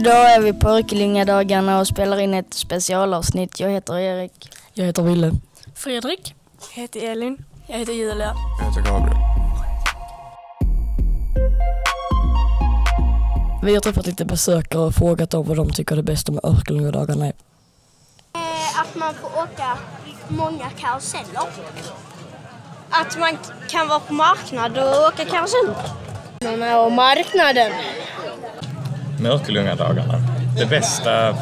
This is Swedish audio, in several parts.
Idag är vi på Örkelljungadagarna och spelar in ett specialavsnitt. Jag heter Erik. Jag heter Ville. Fredrik. Jag heter Elin. Jag heter Julia. Jag heter Gabriel. Vi har träffat lite besökare och frågat dem vad de tycker det bästa med Örkelljungadagarna är. Eh, Att man får åka många karuseller. Att man kan vara på marknad och åka karusell. Man är på marknaden. Mörkelljungadagarna. Det bästa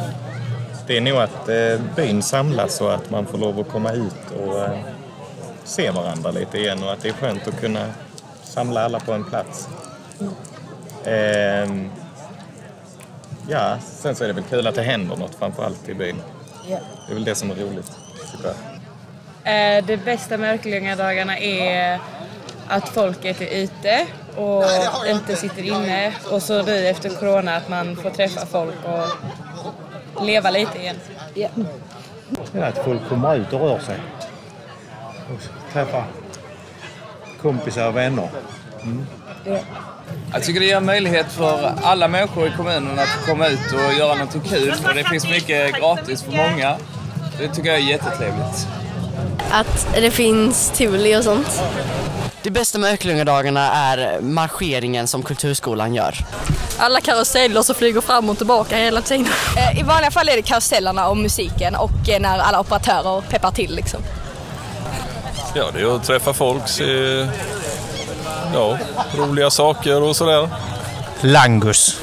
det är nog att eh, byn samlas och att man får lov att komma ut och eh, se varandra lite igen och att det är skönt att kunna samla alla på en plats. Ehm, ja, sen så är det väl kul att det händer något framför allt i byn. Det är väl det som är roligt, tycker jag. Eh, Det bästa med Örkelljungadagarna är att folket är ute och inte sitter inne. Och så nu efter corona att man får träffa folk och leva lite igen. Ja, att folk kommer ut och rör sig. Och träffar kompisar och vänner. Jag tycker det ger möjlighet för alla människor i kommunen att komma ut och göra något kul. Och det finns mycket gratis för många. Det tycker jag är jättetrevligt. Att det finns tivoli och sånt. Det bästa med Örkelljungadagarna är marscheringen som Kulturskolan gör. Alla karuseller som flyger fram och tillbaka hela tiden. I vanliga fall är det karusellerna och musiken och eh, när alla operatörer peppar till liksom. Ja, det är att träffa folk, se ja, roliga saker och sådär. Langus.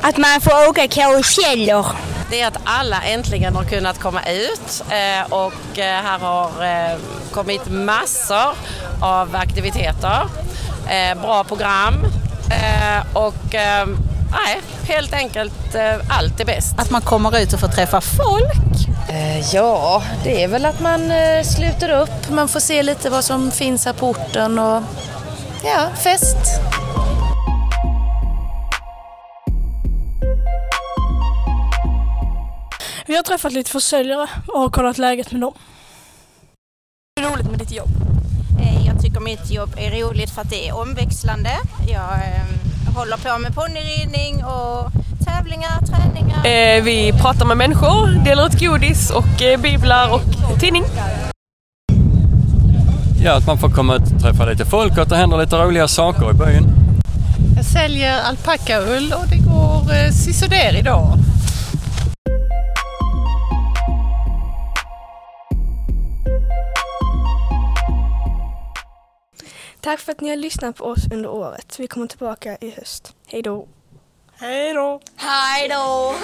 Att man får åka karuseller. Det är att alla äntligen har kunnat komma ut eh, och eh, här har eh, kommit massor av aktiviteter, bra program och nej, helt enkelt allt är bäst. Att man kommer ut och får träffa folk. Ja, det är väl att man sluter upp, man får se lite vad som finns här på orten och ja, fest. Vi har träffat lite försäljare och har kollat läget med dem. Det är roligt med ditt jobb. Eh, Jag tycker mitt jobb är roligt för att det är omväxlande. Jag eh, håller på med ponnyridning och tävlingar, träningar. Eh, vi pratar med människor, delar ut godis och eh, biblar och tidning. Ja, att man får komma ut och träffa lite folk och att det händer lite roliga saker i byn. Jag säljer alpackaull och det går eh, sisådär idag. Tack för att ni har lyssnat på oss under året. Vi kommer tillbaka i höst. Hej då! Hej då! Hej då!